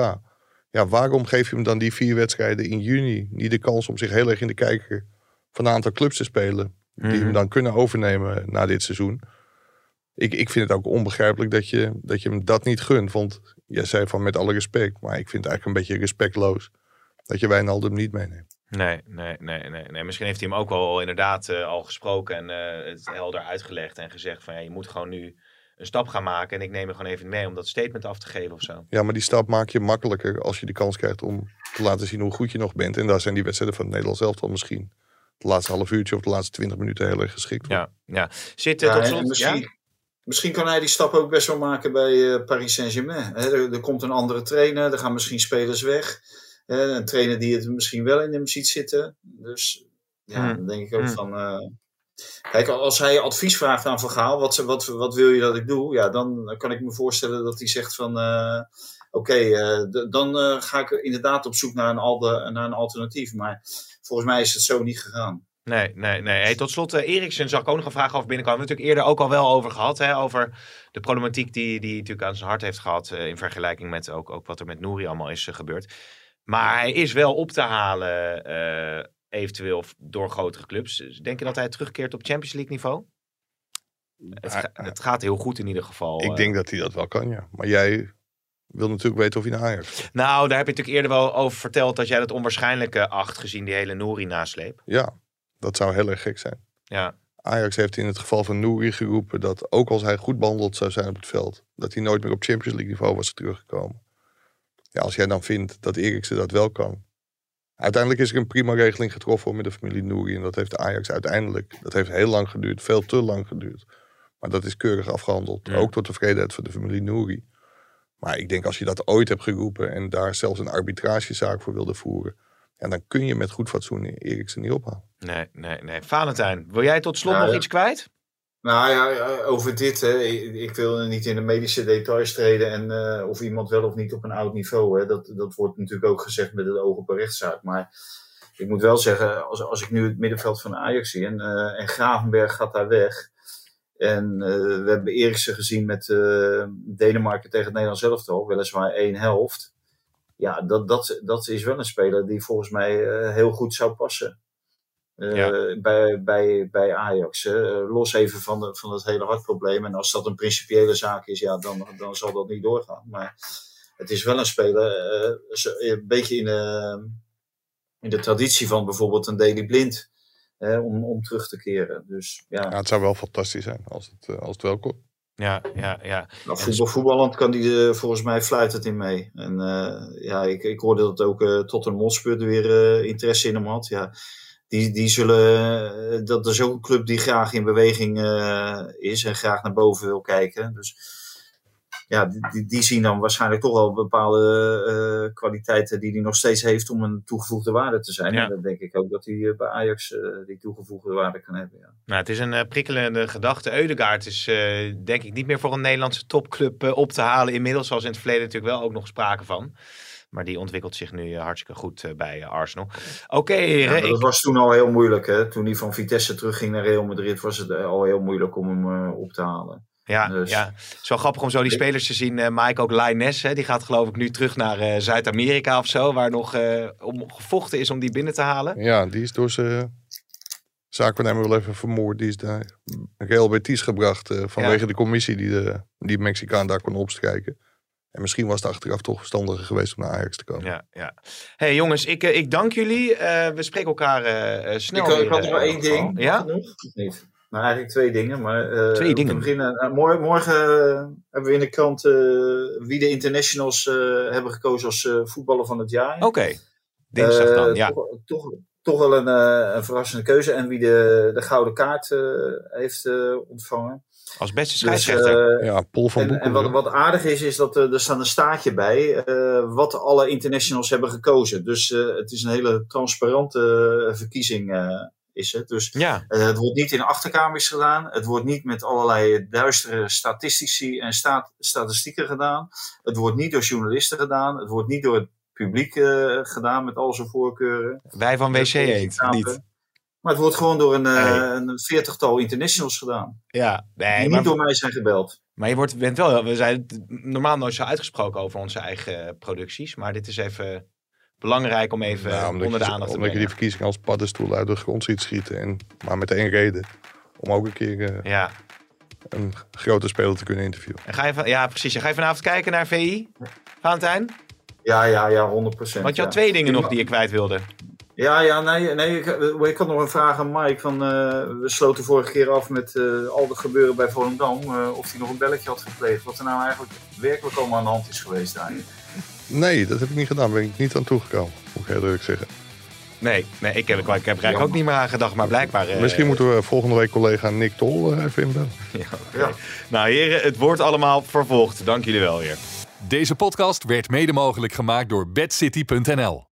Ja, waarom geef je hem dan die vier wedstrijden in juni niet de kans om zich heel erg in de kijker van een aantal clubs te spelen? Die hem mhm. dan kunnen overnemen na dit seizoen. Ik, ik vind het ook onbegrijpelijk dat je, dat je hem dat niet gunt. Want jij zei van met alle respect. Maar ik vind het eigenlijk een beetje respectloos dat je Wijnaldum niet meeneemt.
Nee, nee, nee, nee, nee. Misschien heeft hij hem ook wel inderdaad uh, al gesproken en uh, het helder uitgelegd en gezegd van ja, je moet gewoon nu een stap gaan maken en ik neem er gewoon even mee om dat statement af te geven of zo.
Ja, maar die stap maak je makkelijker als je de kans krijgt om te laten zien hoe goed je nog bent. En daar zijn die wedstrijden van het Nederlands elftal misschien het laatste half uurtje of de laatste twintig minuten heel erg geschikt
voor. Ja, ja. Zit ja, tot slot,
misschien, ja? misschien kan hij die stap ook best wel maken bij uh, Paris Saint-Germain. Er, er, komt een andere trainer, er gaan misschien spelers weg. Een trainer die het misschien wel in hem ziet zitten. Dus ja, hmm. dan denk ik ook hmm. van... Uh, Kijk, als hij advies vraagt aan Van Gaal, wat, wat, wat wil je dat ik doe? Ja, dan kan ik me voorstellen dat hij zegt van, uh, oké, okay, uh, dan ga ik inderdaad op zoek naar een, alde, naar een alternatief. Maar volgens mij is het zo niet gegaan.
Nee, nee, nee. Hey, tot slot, uh, Eriksen zag ik ook nog een vraag over binnenkomen. We hebben het natuurlijk eerder ook al wel over gehad. Hè, over de problematiek die, die hij natuurlijk aan zijn hart heeft gehad. in vergelijking met ook, ook wat er met Nouri allemaal is gebeurd. Maar hij is wel op te halen eventueel door grotere clubs. Denk je dat hij terugkeert op Champions League niveau? Het, het gaat heel goed in ieder geval.
Ik denk eh. dat hij dat wel kan, ja. Maar jij wil natuurlijk weten of hij naar Ajax
Nou, daar heb je natuurlijk eerder wel over verteld dat jij dat onwaarschijnlijke acht gezien die hele Nouri nasleep.
Ja, dat zou heel erg gek zijn.
Ja.
Ajax heeft in het geval van Nouri geroepen dat ook als hij goed behandeld zou zijn op het veld, dat hij nooit meer op Champions League niveau was teruggekomen. Ja, als jij dan vindt dat Eriksen dat wel kan. Uiteindelijk is er een prima regeling getroffen met de familie Nouri. En dat heeft Ajax uiteindelijk, dat heeft heel lang geduurd, veel te lang geduurd. Maar dat is keurig afgehandeld. Ook tot tevredenheid van de familie Nouri. Maar ik denk als je dat ooit hebt geroepen en daar zelfs een arbitragezaak voor wilde voeren. En dan kun je met goed fatsoen Eriksen niet ophalen.
Nee, nee, nee. Valentijn, wil jij tot slot nog iets kwijt?
Nou ja, over dit, hè. Ik, wil niet in de medische details treden en uh, of iemand wel of niet op een oud niveau. Hè. Dat, dat wordt natuurlijk ook gezegd met het oog op een rechtszaak. Maar ik moet wel zeggen, als, als ik nu het middenveld van Ajax zie en, uh, en Gravenberg gaat daar weg. En uh, we hebben Eriksen gezien met Denemarken tegen het Nederlands elftal, weliswaar één helft. Ja, dat, dat, dat is wel een speler die volgens mij heel goed zou passen. Uh, bij, bij, bij Ajax. los even van, de, van het hele hartprobleem. En als dat een principiële zaak is, ja, dan, dan zal dat niet doorgaan. Maar het is wel een speler, uh, een beetje in de, in de traditie van bijvoorbeeld een Daily Blind. om, om terug te keren. Dus, ja.
ja het zou wel fantastisch zijn als het, als het wel komt.
Ja, ja, ja.
Nou, voetbal, voetballend kan die uh, volgens mij fluit het in mee. En uh, ja, ik, ik hoorde dat ook uh, tot een Mosper weer interesse in hem had. Ja, die, die zullen. Eh, dat is ook een club die graag in beweging uh, is en graag naar boven wil kijken. Dus ja, die, die zien dan waarschijnlijk toch wel bepaalde uh, kwaliteiten die hij nog steeds heeft om een toegevoegde waarde te zijn. Ja. En dan denk ik ook dat hij bij Ajax die toegevoegde waarde kan hebben. Ja.
Nou, het is een prikkelende gedachte. Eudegaard is denk ik niet meer voor een Nederlandse topclub op te halen. Inmiddels was in het verleden natuurlijk wel ook nog sprake van. Maar die ontwikkelt zich nu eh, hartstikke goed eh, bij eh, Arsenal. Oké,
okay, Dat was toen al heel moeilijk. Hè? Toen hij van Vitesse terugging naar Real Madrid was het al heel moeilijk om hem op te halen.
Ja, dus... ja, het is wel grappig om zo die spelers te zien. Uh, Mike ook Lines, hè, die gaat geloof ik nu terug naar uh, Zuid-Amerika of zo, waar nog uh, om gevochten is om die binnen te halen.
Ja, die is door zijn zaakwaarnemer wel even vermoord. Die is daar Real Betis gebracht vanwege ja. de commissie die de die Mexicaan daar kon opstrijken. En misschien was het achteraf toch verstandiger geweest om naar Ajax te komen.
Ja, ja. hey, jongens, ik, eh, ik dank jullie. Uh, we spreken elkaar uh, snel.
Ik, weer, ik had nog één ding. Ja? Nog? Niet. Nou, eigenlijk twee dingen. Maar, uh,
twee dingen?
Beginnen, morgen, morgen hebben we in de krant wie de internationals hebben gekozen als voetballer van het jaar.
Oké, okay. dinsdag dan, ja.
Toch, toch, toch wel een, een, verrassende keuze. En wie de, de gouden kaart heeft ontvangen.
Als beste dus, scheidsrechter.
Dus, ja, Paul van
En, en wat, wat, aardig is, is dat er, er staat een staatje bij uh, wat alle internationals hebben gekozen. Dus uh, het is een hele transparante verkiezing. is het. Dus
ja.
het wordt niet in achterkamers gedaan. Het wordt niet met allerlei duistere statistici en staat, statistieken gedaan. Het wordt niet door journalisten gedaan. Het wordt niet door het publiek gedaan met al zijn voorkeuren.
Wij van WC Eend, niet.
Maar het wordt gewoon door een, uh, een veertigtal internationals gedaan.
Ja, nee,
die niet door mij zijn gebeld.
Maar je wordt, bent wel, we zijn normaal nooit zo uitgesproken over onze eigen producties. Maar dit is even belangrijk om even nou, onder de aandacht te
Omdat
je
die verkiezing als paddenstoel uit de grond ziet schieten. En, maar met één reden. Om ook een keer uh,
ja.
een grote speler te kunnen interviewen.
En ga je, ja, precies. Ga je vanavond kijken naar VI, Valentijn?
Ja, ja, ja, 100%. Want
je had
ja.
twee dingen nog die je kwijt wilde.
Ja, ja, nee, nee ik, ik had nog een vraag aan Mike. Van, uh, we sloten vorige keer af met uh, al het gebeuren bij Volendam. Uh, of hij nog een belletje had gepleegd. Wat er nou eigenlijk werkelijk allemaal aan de hand is geweest daar.
Nee, dat heb ik niet gedaan. Ben ik niet aan toegekomen, moet ik heel eerlijk zeggen.
Nee, nee ik, heb, ik heb er eigenlijk ook niet meer aan gedacht, maar blijkbaar...
Misschien moeten we volgende week collega Nick Tol even inbellen.
Ja, okay. ja. Nou heren, het wordt allemaal vervolgd. Dank jullie wel weer.
Deze podcast werd mede mogelijk gemaakt door bedcity.nl.